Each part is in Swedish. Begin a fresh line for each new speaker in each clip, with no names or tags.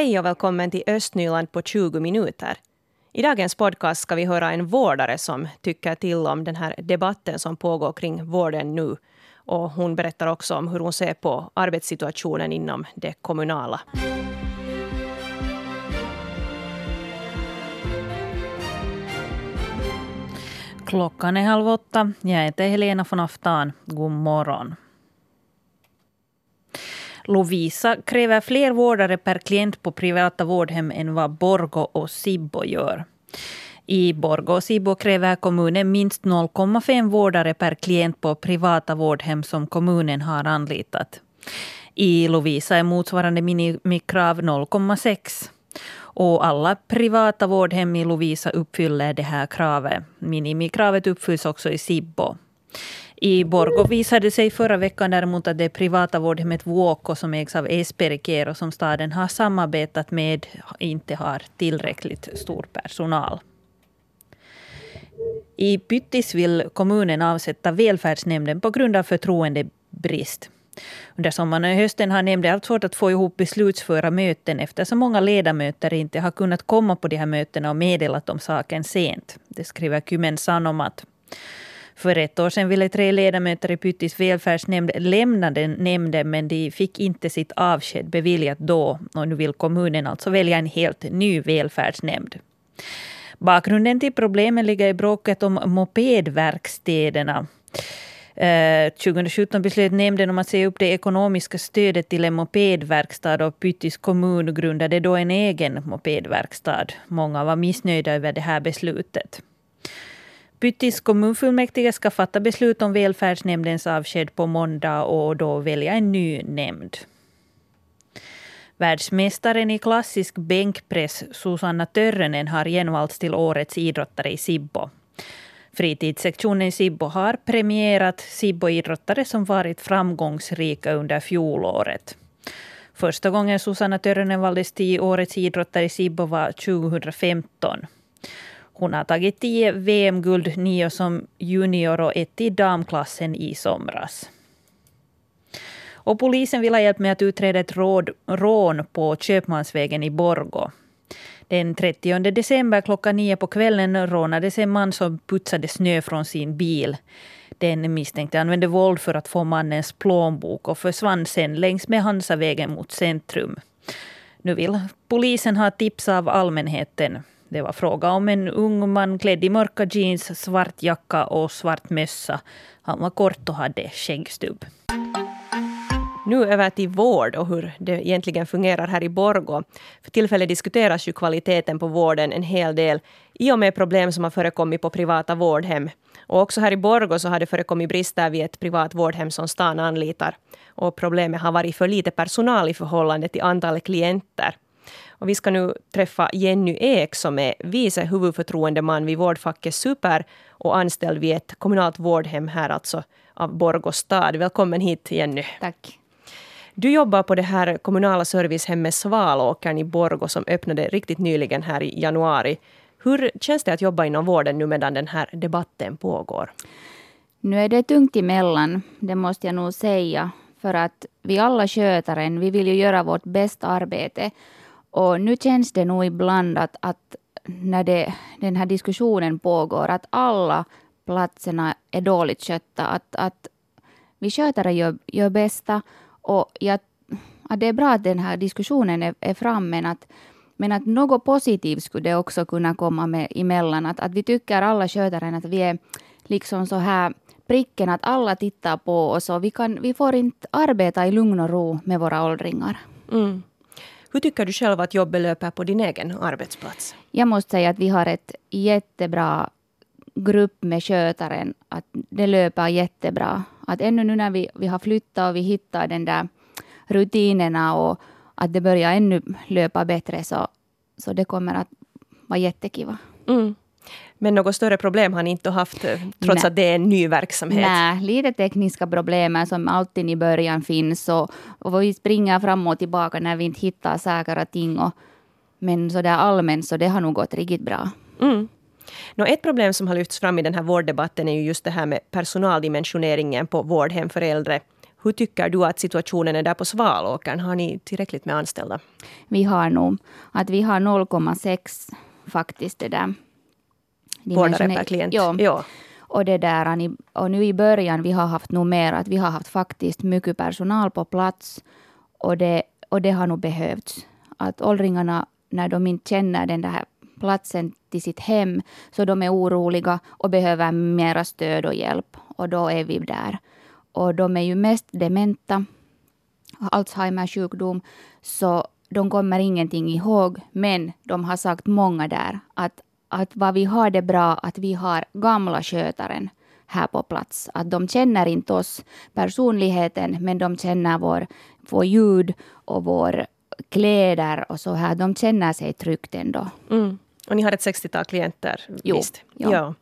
Hej och välkommen till Östnyland på 20 minuter. I dagens podcast ska vi höra en vårdare som tycker till om den här debatten som pågår kring vården nu. Och hon berättar också om hur hon ser på arbetssituationen inom det kommunala.
Klockan är halv åtta. Jag heter Helena von Aftan. God morgon. Lovisa kräver fler vårdare per klient på privata vårdhem än vad Borgo och Sibbo gör. I Borgo och Sibbo kräver kommunen minst 0,5 vårdare per klient på privata vårdhem som kommunen har anlitat. I Lovisa är motsvarande minimikrav 0,6. Och alla privata vårdhem i Lovisa uppfyller det här kravet. Minimikravet uppfylls också i Sibbo. I Borgo visade sig förra veckan däremot att det privata vårdhemmet Vuokko som ägs av Esperi och som staden har samarbetat med inte har tillräckligt stor personal. I Pyttis vill kommunen avsätta välfärdsnämnden på grund av förtroendebrist. Under sommaren och hösten har nämnden haft svårt att få ihop beslutsföra möten eftersom många ledamöter inte har kunnat komma på de här mötena och meddelat om saken sent. Det skriver Kymen Sanomat. För ett år sedan ville tre ledamöter i Pyttis välfärdsnämnd lämna den nämnden men de fick inte sitt avsked beviljat då. Och nu vill kommunen alltså välja en helt ny välfärdsnämnd. Bakgrunden till problemen ligger i bråket om mopedverkstäderna. Eh, 2017 beslöt nämnden om att se upp det ekonomiska stödet till en mopedverkstad och Pyttis kommun grundade då en egen mopedverkstad. Många var missnöjda över det här beslutet. Pyttis kommunfullmäktige ska fatta beslut om välfärdsnämndens avsked på måndag och då välja en ny nämnd. Världsmästaren i klassisk bänkpress Susanna Törrönen har genvalts till årets idrottare i Sibbo. Fritidssektionen i Sibbo har premierat Sibbo-idrottare som varit framgångsrika under fjolåret. Första gången Susanna Törrönen valdes till årets idrottare i Sibbo var 2015. Hon har tagit tio VM-guld, nio som junior och ett i damklassen i somras. Och polisen vill ha hjälp med att utreda ett råd, rån på Köpmansvägen i Borgo. Den 30 december klockan nio på kvällen rånades en man som putsade snö från sin bil. Den misstänkte använde våld för att få mannens plånbok och försvann sen längs med Hansavägen mot centrum. Nu vill polisen ha tips av allmänheten. Det var fråga om en ung man klädd i mörka jeans, svart jacka och svart mössa. Han var kort och hade skäggstubb.
Nu över till vård och hur det egentligen fungerar här i Borgå. För tillfället diskuteras ju kvaliteten på vården en hel del i och med problem som har förekommit på privata vårdhem. Och också här i Borgå så har det förekommit brister vid ett privat vårdhem som stan anlitar. Och problemet har varit för lite personal i förhållande till antalet klienter. Och vi ska nu träffa Jenny Ek som är vice huvudförtroendeman vid vårdfacket Super och anställd vid ett kommunalt vårdhem här alltså av Borgå stad. Välkommen hit Jenny.
Tack.
Du jobbar på det här kommunala servicehemmet Svalåkern i Borgå som öppnade riktigt nyligen här i januari. Hur känns det att jobba inom vården nu medan den här debatten pågår?
Nu är det tungt emellan, det måste jag nog säga. För att vi alla skötare, vi vill ju göra vårt bästa arbete. Och nu känns det nog ibland att, att när det, den här diskussionen pågår, att alla platserna är dåligt skötta. Att, att vi skötare gör, gör bästa och jag, att det är bra att den här diskussionen är, är framme, men att, men att något positivt skulle det också kunna komma med emellan. Att, att vi tycker alla skötare att vi är liksom så här pricken att alla tittar på oss och vi, kan, vi får inte arbeta i lugn och ro med våra åldringar. Mm.
Hur tycker du själv att jobbet löper på din egen arbetsplats?
Jag måste säga att vi har ett jättebra grupp med skötaren. Att det löper jättebra. Att ännu nu när vi, vi har flyttat och vi hittar den där rutinerna och att det börjar ännu löpa bättre så, så det kommer att vara jättekiva. Mm.
Men något större problem har ni inte haft eh, trots Nej. att det är en ny verksamhet?
Nej, lite tekniska problem som alltid i början finns och, och vi springer fram och tillbaka när vi inte hittar och ting. Och, men så där allmänt så det har nog gått riktigt bra. Mm.
Nå, ett problem som har lyfts fram i den här vårddebatten är ju just det här med personaldimensioneringen på vårdhem för äldre. Hur tycker du att situationen är där på Svalåkern? Har ni tillräckligt med anställda?
Vi har nog att vi har 0,6 faktiskt det där.
Vårdare per klient?
Ja. ja. Och, det där, och nu i början vi har haft nog mer att vi har haft faktiskt mycket personal på plats. Och det, och det har nog behövts. Att åldringarna, när de inte känner den där platsen till sitt hem, så de är oroliga och behöver mera stöd och hjälp. Och då är vi där. Och de är ju mest dementa, Alzheimers sjukdom, så de kommer ingenting ihåg. Men de har sagt många där att, att vad vi har det bra att vi har gamla skötaren här på plats. Att de känner inte oss personligheten, men de känner vår, vår ljud och vår kläder och så här. De känner sig tryggt ändå.
Mm. Och ni har ett 60-tal klienter?
Jo. Visst?
Ja. ja.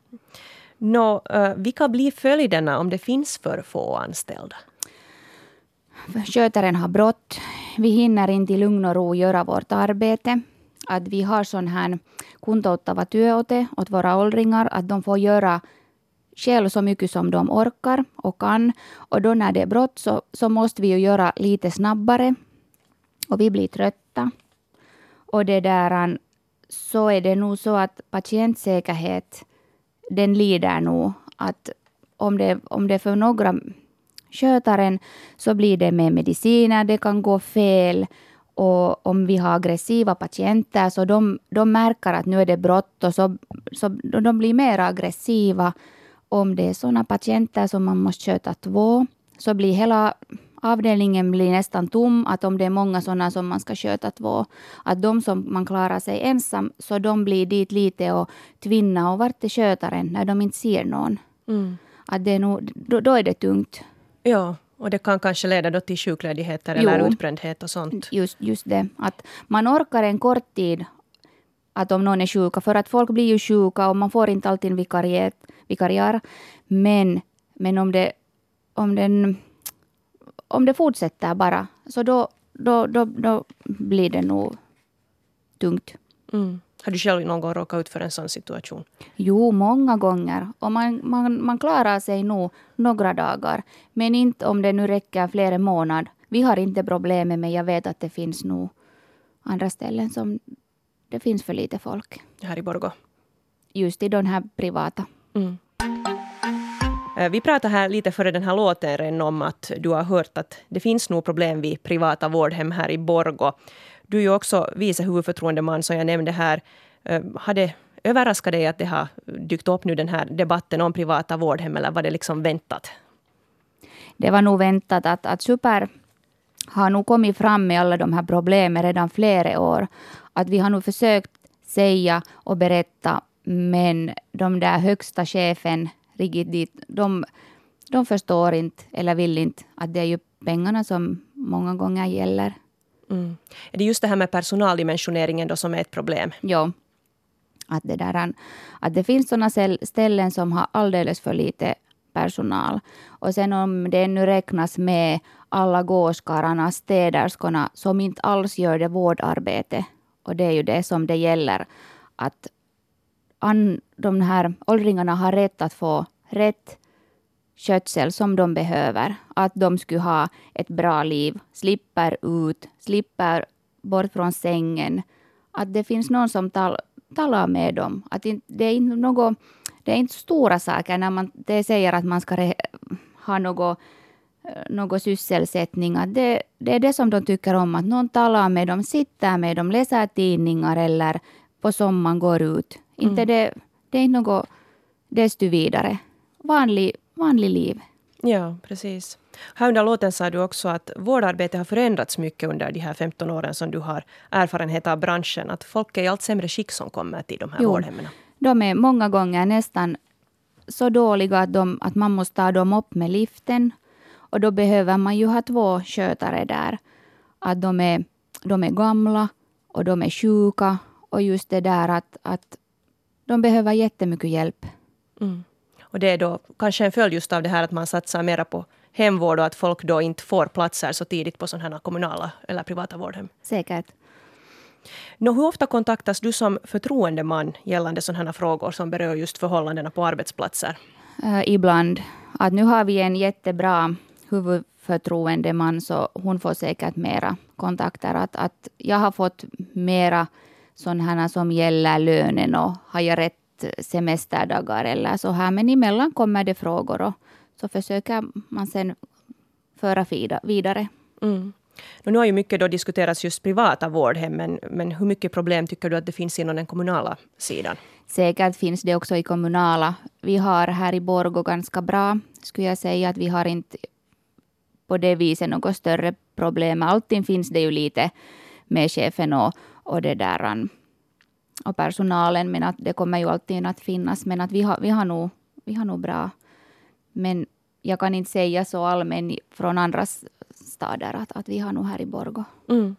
Nå, uh, vilka blir följderna om det finns för få anställda?
Skötaren har brått. Vi hinner inte i lugn och ro göra vårt arbete. Att vi har sån här kuntouttava työote åt våra åldringar, att de får göra själv så mycket som de orkar och kan. Och då när det är brått så, så måste vi ju göra lite snabbare. Och vi blir trötta. Och det där, så är det nog så att patientsäkerhet den lider nog. Att om det, om det för några skötaren så blir det med mediciner, det kan gå fel. Och om vi har aggressiva patienter så de, de märker att nu är det bråttom, så, så de blir mer aggressiva. Om det är sådana patienter som man måste sköta två så blir hela avdelningen blir nästan tom. Att om det är många sådana som man ska sköta två, att de som man klarar sig ensam, så de blir dit lite och tvinna och vart är skötaren när de inte ser någon. Mm. Att det är nog, då, då, är det tungt.
Ja, och det kan kanske leda då till sjukledigheter jo, eller utbrändhet och sånt.
Just, just det, att man orkar en kort tid att om någon är sjuka, för att folk blir ju sjuka och man får inte alltid vikariat, vikariar. Men, men om, det, om den om det fortsätter bara, så då, då, då, då blir det nog tungt.
Mm. Har du själv någon gång råkat ut för en sån situation?
Jo, många gånger. Och man, man, man klarar sig nog några dagar. Men inte om det nu räcker flera månader. Vi har inte problemet, men jag vet att det finns nog andra ställen som det finns för lite folk.
Här i Borgå?
Just i de här privata. Mm.
Eh, vi pratade här lite före den här låten om att du har hört att det finns nog problem vid privata vårdhem här i Borgo. Du är ju också vice huvudförtroendeman som jag nämnde här. Eh, har det överraskat dig att det har dykt upp nu den här debatten om privata vårdhem eller var det liksom väntat?
Det var nog väntat att, att Super har nog kommit fram med alla de här problemen redan flera år. Att vi har nog försökt säga och berätta men de där högsta chefen dit. De, de förstår inte eller vill inte att det är ju pengarna som många gånger gäller.
Mm. Är det just det här med personaldimensioneringen då som är ett problem?
Ja. Att det, där, att det finns sådana ställen som har alldeles för lite personal. Och sen om det nu räknas med alla gåskararna, städerskorna som inte alls gör det vårdarbete. Och det är ju det som det gäller. Att an, de här åldringarna har rätt att få rätt skötsel som de behöver. Att de skulle ha ett bra liv, slipper ut, slipper bort från sängen. Att det finns någon som tal, talar med dem. Att det är inte något, det är inte stora saker när man det säger att man ska ha något någon sysselsättning. Att det, det är det som de tycker om, att någon talar med dem, sitter med dem, läser tidningar eller på sommaren går ut. Mm. Inte det, det är inte något desto vidare. Vanlig, vanlig liv.
Ja, precis. Här under låten sa du också att vårdarbetet har förändrats mycket under de här 15 åren som du har erfarenhet av branschen. Att folk är i allt sämre skick som kommer till de här jo, vårdhemmen.
De är många gånger nästan så dåliga att, de, att man måste ta dem upp med liften. Och då behöver man ju ha två skötare där. Att de är, de är gamla och de är sjuka. Och just det där att, att de behöver jättemycket hjälp.
Mm. Och det är då kanske en följd just av det här att man satsar mera på hemvård och att folk då inte får platser så tidigt på sådana här kommunala eller privata vårdhem.
Säkert.
Nå, hur ofta kontaktas du som förtroendeman gällande sådana här frågor som berör just förhållandena på arbetsplatser?
Uh, ibland. Att nu har vi en jättebra huvudförtroendeman så hon får säkert mera kontakter. Att, att jag har fått mera sådana som gäller lönen och har jag rätt semesterdagar eller så här. Men emellan kommer det frågor och så försöker man sen föra vidare.
Mm. Nu har ju mycket då diskuterats just privata vårdhem, men, men hur mycket problem tycker du att det finns inom den kommunala sidan?
Säkert finns det också i kommunala. Vi har här i Borgå ganska bra, skulle jag säga, att vi har inte på det viset något större problem. Alltid finns det ju lite med chefen och, och det där och personalen, men att det kommer ju alltid att finnas. Men att vi har, vi har, nog, vi har nog bra. Men jag kan inte säga så allmänt från andra städer att, att vi har nog här i Borgå.
Mm.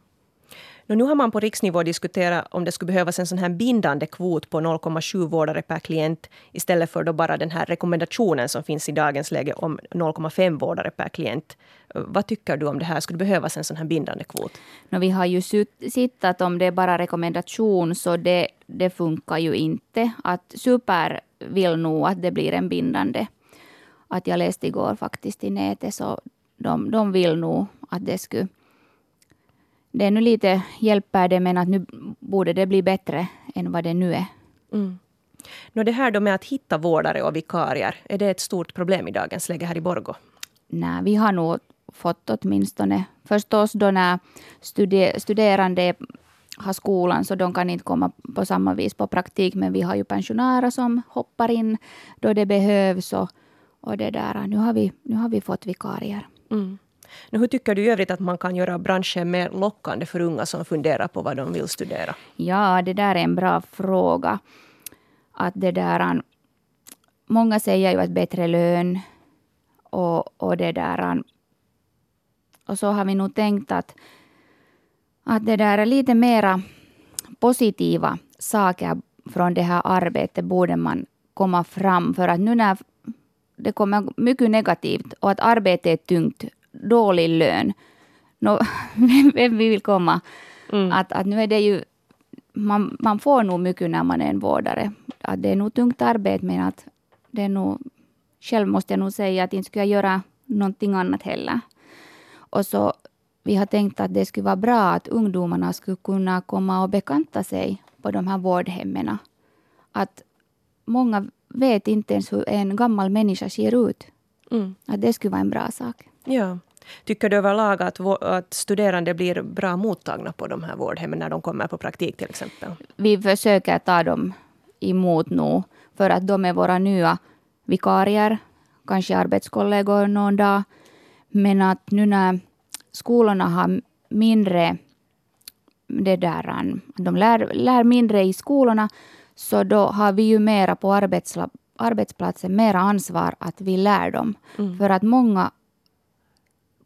Nu har man på riksnivå diskuterat om det skulle behövas en sån här bindande kvot på 0,7 vårdare per klient istället för då bara den här rekommendationen som finns i dagens läge om 0,5 vårdare per klient. Vad tycker du om det här? Skulle det behövas en sån här bindande kvot?
No, vi har ju sett att om det är bara rekommendation så det, det funkar ju inte. Att Super vill nog att det blir en bindande. Att jag läste igår faktiskt i nätet så de, de vill nog att det skulle det är nu lite hjälper det, men att nu borde det bli bättre än vad det nu är.
Mm. Nå det här då med att hitta vårdare och vikarier, är det ett stort problem i dagens läge här i Borgo?
Nej, vi har nog fått åtminstone förstås då när studer studerande har skolan så de kan inte komma på samma vis på praktik men vi har ju pensionärer som hoppar in då det behövs och, och det där. Nu har vi, nu har vi fått vikarier.
Mm. Nu, hur tycker du i övrigt att man kan göra branschen mer lockande för unga som funderar på vad de vill studera?
Ja, det där är en bra fråga. Att det där, många säger ju att bättre lön och, och det där. Och så har vi nog tänkt att, att det där är lite mera positiva saker från det här arbetet borde man komma fram. För att nu när det kommer mycket negativt och att arbetet är tungt dålig lön. No, vem vi vill komma? Mm. Att, att nu är det ju... Man, man får nog mycket när man är en vårdare. Att det är nog tungt arbete, men att det är nog... Själv måste jag nog säga att inte skulle jag göra någonting annat heller. Och så vi har tänkt att det skulle vara bra att ungdomarna skulle kunna komma och bekanta sig på de här vårdhemmen. Att många vet inte ens hur en gammal människa ser ut. Mm. Att det skulle vara en bra sak.
Ja. Tycker du överlag att, att studerande blir bra mottagna på de här vårdhemmen när de kommer på praktik till exempel?
Vi försöker ta dem emot nu för att de är våra nya vikarier, kanske arbetskollegor någon dag. Men att nu när skolorna har mindre det där, de lär, lär mindre i skolorna, så då har vi ju mera på arbetsplatsen, mera ansvar att vi lär dem. Mm. För att många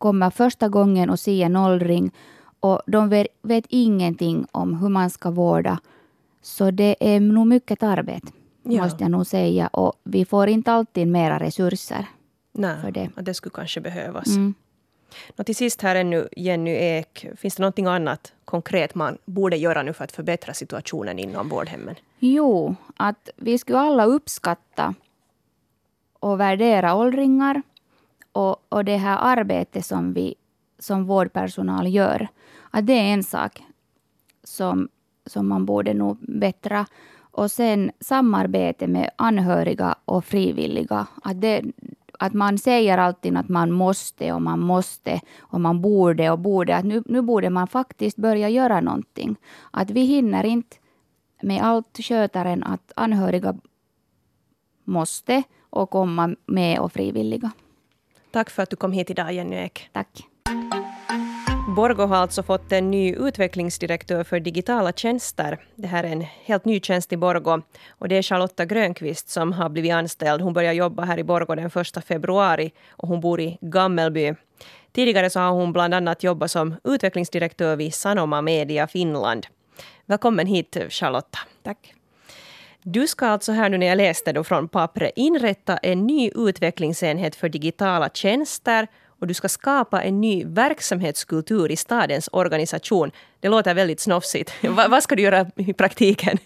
kommer första gången och ser en åldring och de vet, vet ingenting om hur man ska vårda. Så det är nog mycket arbete, ja. måste jag nog säga. Och vi får inte alltid mera resurser.
Nej, för det. det skulle kanske behövas. Mm. Och till sist här ännu, Jenny Ek, finns det någonting annat konkret man borde göra nu för att förbättra situationen inom vårdhemmen?
Jo, att vi skulle alla uppskatta och värdera åldringar och, och det här arbetet som vi som vårdpersonal gör, att det är en sak som, som man borde nog bättra. Och sen samarbete med anhöriga och frivilliga. Att, det, att man säger alltid att man måste och man måste och man borde och borde. Att nu, nu borde man faktiskt börja göra någonting. Att vi hinner inte med allt skötaren att anhöriga måste och komma med och frivilliga.
Tack för att du kom hit idag, Jenny Ek.
Tack.
Borgo har alltså fått en ny utvecklingsdirektör för digitala tjänster. Det här är en helt ny tjänst i Borgo. Och det är Charlotta Grönqvist som har blivit anställd. Hon börjar jobba här i Borgo den 1 februari och hon bor i Gammelby. Tidigare så har hon bland annat jobbat som utvecklingsdirektör vid Sanoma Media Finland. Välkommen hit Charlotta.
Tack.
Du ska alltså här nu när jag läste då från pappret inrätta en ny utvecklingsenhet för digitala tjänster och du ska skapa en ny verksamhetskultur i stadens organisation. Det låter väldigt snofsigt. Va, vad ska du göra i praktiken?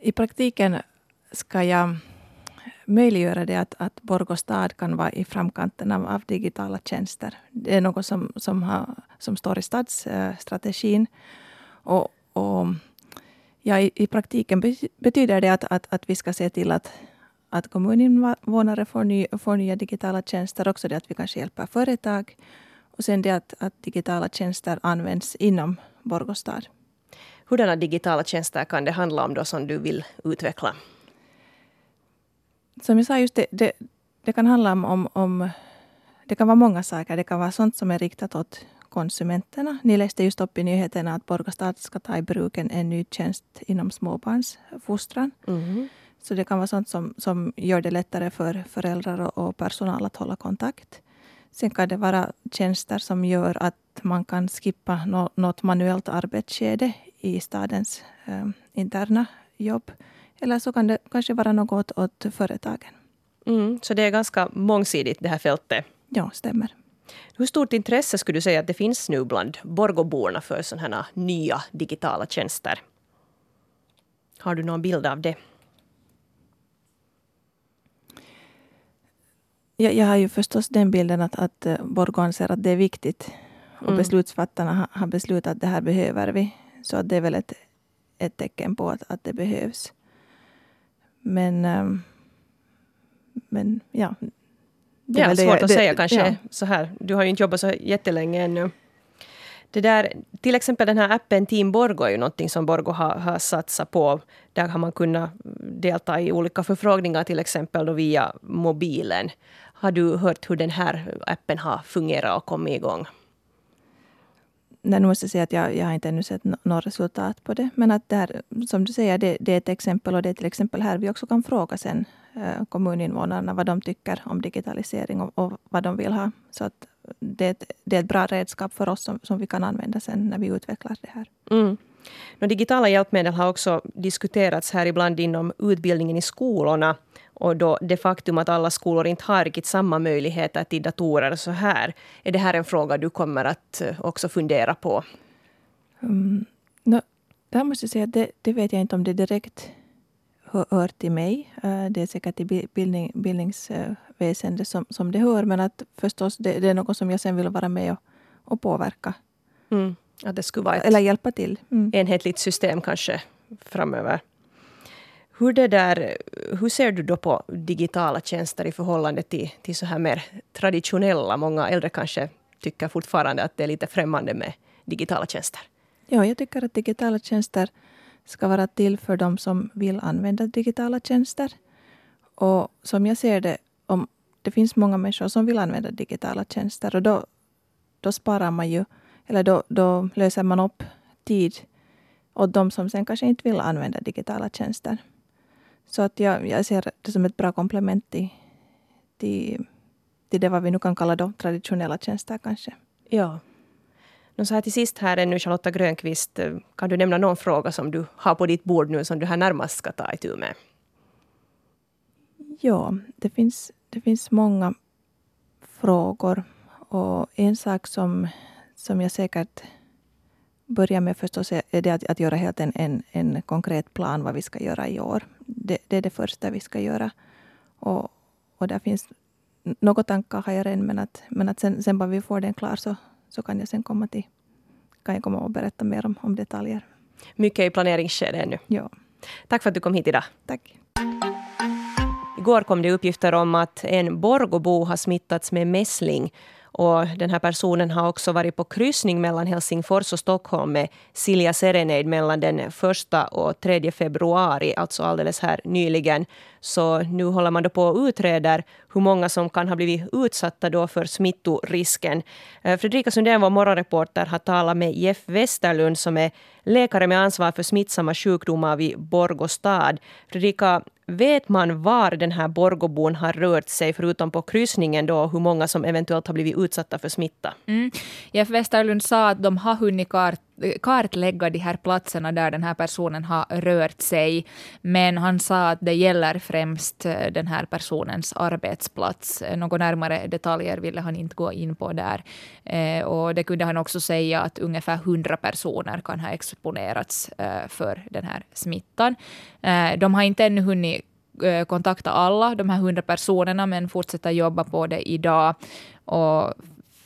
I praktiken ska jag möjliggöra det att, att Borgå stad kan vara i framkanten av, av digitala tjänster. Det är något som, som, har, som står i stadsstrategin. Och, och ja, i, i, praktiken betyder det att, att, att vi ska se till att, att kommuninvånare får, ny, får nya digitala tjänster. Också det att vi kanske hjälper företag. Och sen det att, att digitala tjänster används inom Borgå stad.
Hurdana digitala tjänster kan det handla om då som du vill utveckla?
Som jag sa, just det, det, det kan handla om, om, Det kan vara många saker. Det kan vara sånt som är riktat åt konsumenterna. Ni läste just upp i nyheterna att Borgastad ska ta i bruk en, ny tjänst inom småbarnsfostran. Mm. Så det kan vara sånt som, som gör det lättare för föräldrar och, och personal att hålla kontakt. Sen kan det vara tjänster som gör att man kan skippa no, något manuellt arbetsskede i stadens eh, interna jobb. Eller så kan det kanske vara något åt företagen.
Mm, så det är ganska mångsidigt det här fältet?
Ja, stämmer.
Hur stort intresse skulle du säga att det finns nu bland Borgåborna för sådana här nya digitala tjänster? Har du någon bild av det?
Jag, jag har ju förstås den bilden att, att eh, Borgå anser att det är viktigt. Och mm. beslutsfattarna har, har beslutat att det här behöver vi. Så att det är väl ett, ett tecken på att, att det behövs. Men, ehm, men ja.
Det ja, svårt det, att säga kanske ja. så här. Du har ju inte jobbat så jättelänge ännu. Det där, till exempel den här appen Team Borgo är ju någonting som Borgo har, har satsat på. Där har man kunnat delta i olika förfrågningar till exempel då via mobilen. Har du hört hur den här appen har fungerat och kommit igång?
nu måste jag säga att jag, jag har inte ännu sett något resultat på det. Men att det här, som du säger, det, det, är ett exempel och det är till exempel här vi också kan fråga sen kommuninvånarna vad de tycker om digitalisering och, och, vad de vill ha. Så att det, är ett, det är ett bra redskap för oss som, som vi kan använda sen när vi utvecklar det här.
Mm. No, digitala hjälpmedel har också diskuterats här ibland inom utbildningen i skolorna. Och då det faktum att alla skolor inte har riktigt samma möjligheter till datorer så här. Är det här en fråga du kommer att eh, också fundera på?
Um, no, där måste jag säga att det, det, vet jag inte om det direkt hör, till mig. Uh, det är säkert i bildning, bildningsväsendet som, som det hör. Men att förstås det, det, är något som jag sen vill vara med och, och påverka.
Mm. Att det skulle vara ett
Eller hjälpa till.
Mm. enhetligt system kanske framöver. Hur, det där, hur ser du då på digitala tjänster i förhållande till, till så här mer traditionella? Många äldre kanske tycker fortfarande att det är lite främmande med digitala tjänster.
Ja, jag tycker att digitala tjänster ska vara till för de som vill använda digitala tjänster. Och som jag ser det, om det finns många människor som vill använda digitala tjänster och då, då sparar man ju, eller då, då löser man upp tid åt de som sen kanske inte vill använda digitala tjänster. Så att jag, jag ser det som ett bra komplement till, till, till det vad vi nu kan kalla då traditionella tjänster kanske.
Ja. No, så här till sist här ännu Charlotta Grönqvist, eh, kan du nämna någon fråga som du har på ditt bord nu som du här närmast ska ta itu med?
Ja, det finns, det finns många frågor. Och en sak som, som jag säkert börjar med förstås är det att, att göra helt en, en, en, konkret plan vad vi ska göra i år. Det, det, är det första vi ska göra. Och, och där finns några tankar har jag redan, men att, men att sen, sen bara vi får den klar så, så kan jag sen komma till kan jag komma och berätta mer om, om detaljer.
Mycket i planeringsskedet ännu.
Ja.
Tack för att du kom hit idag.
Tack.
Igår kom det uppgifter om att en Borgobo har smittats med mässling och den här personen har också varit på kryssning mellan Helsingfors och Stockholm med Silja Serenade mellan den första och 3 februari, alltså alldeles här nyligen. Så nu håller man då på och utreder hur många som kan ha blivit utsatta då för smittorisken. Eh, Fredrika Sundén, vår morgonreporter, har talat med Jeff Westerlund som är läkare med ansvar för smittsamma sjukdomar vid Borgå stad. Fredrika, vet man var den här Borgåbon har rört sig, förutom på kryssningen då, hur många som eventuellt har blivit utsatta för smitta?
Mm. Jeff Westerlund sa att de har hunnit kart kartlägga de här platserna där den här personen har rört sig. Men han sa att det gäller främst eh, den här personens arbetsplats. Eh, några närmare detaljer ville han inte gå in på där. Eh, och det kunde han också säga att ungefär 100 personer kan ha exponerats för den här smittan. De har inte ännu hunnit
kontakta alla de här hundra personerna men fortsätter jobba på det idag. Och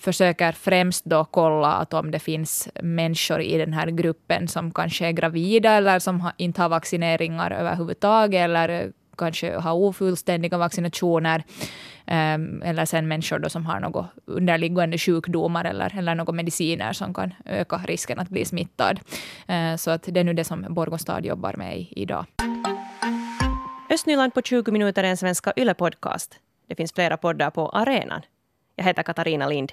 försöker främst då kolla att om det finns människor i den här gruppen som kanske är gravida eller som inte har vaccineringar överhuvudtaget eller kanske har ofullständiga vaccinationer. Ehm, eller sen människor då som har några underliggande sjukdomar eller, eller några mediciner som kan öka risken att bli smittad. Eh, så att det är nu det som Borgostad jobbar med idag.
Östnyland på 20 minuter är en svenska Yle-podcast. Det finns flera poddar på arenan. Jag heter Katarina Lind.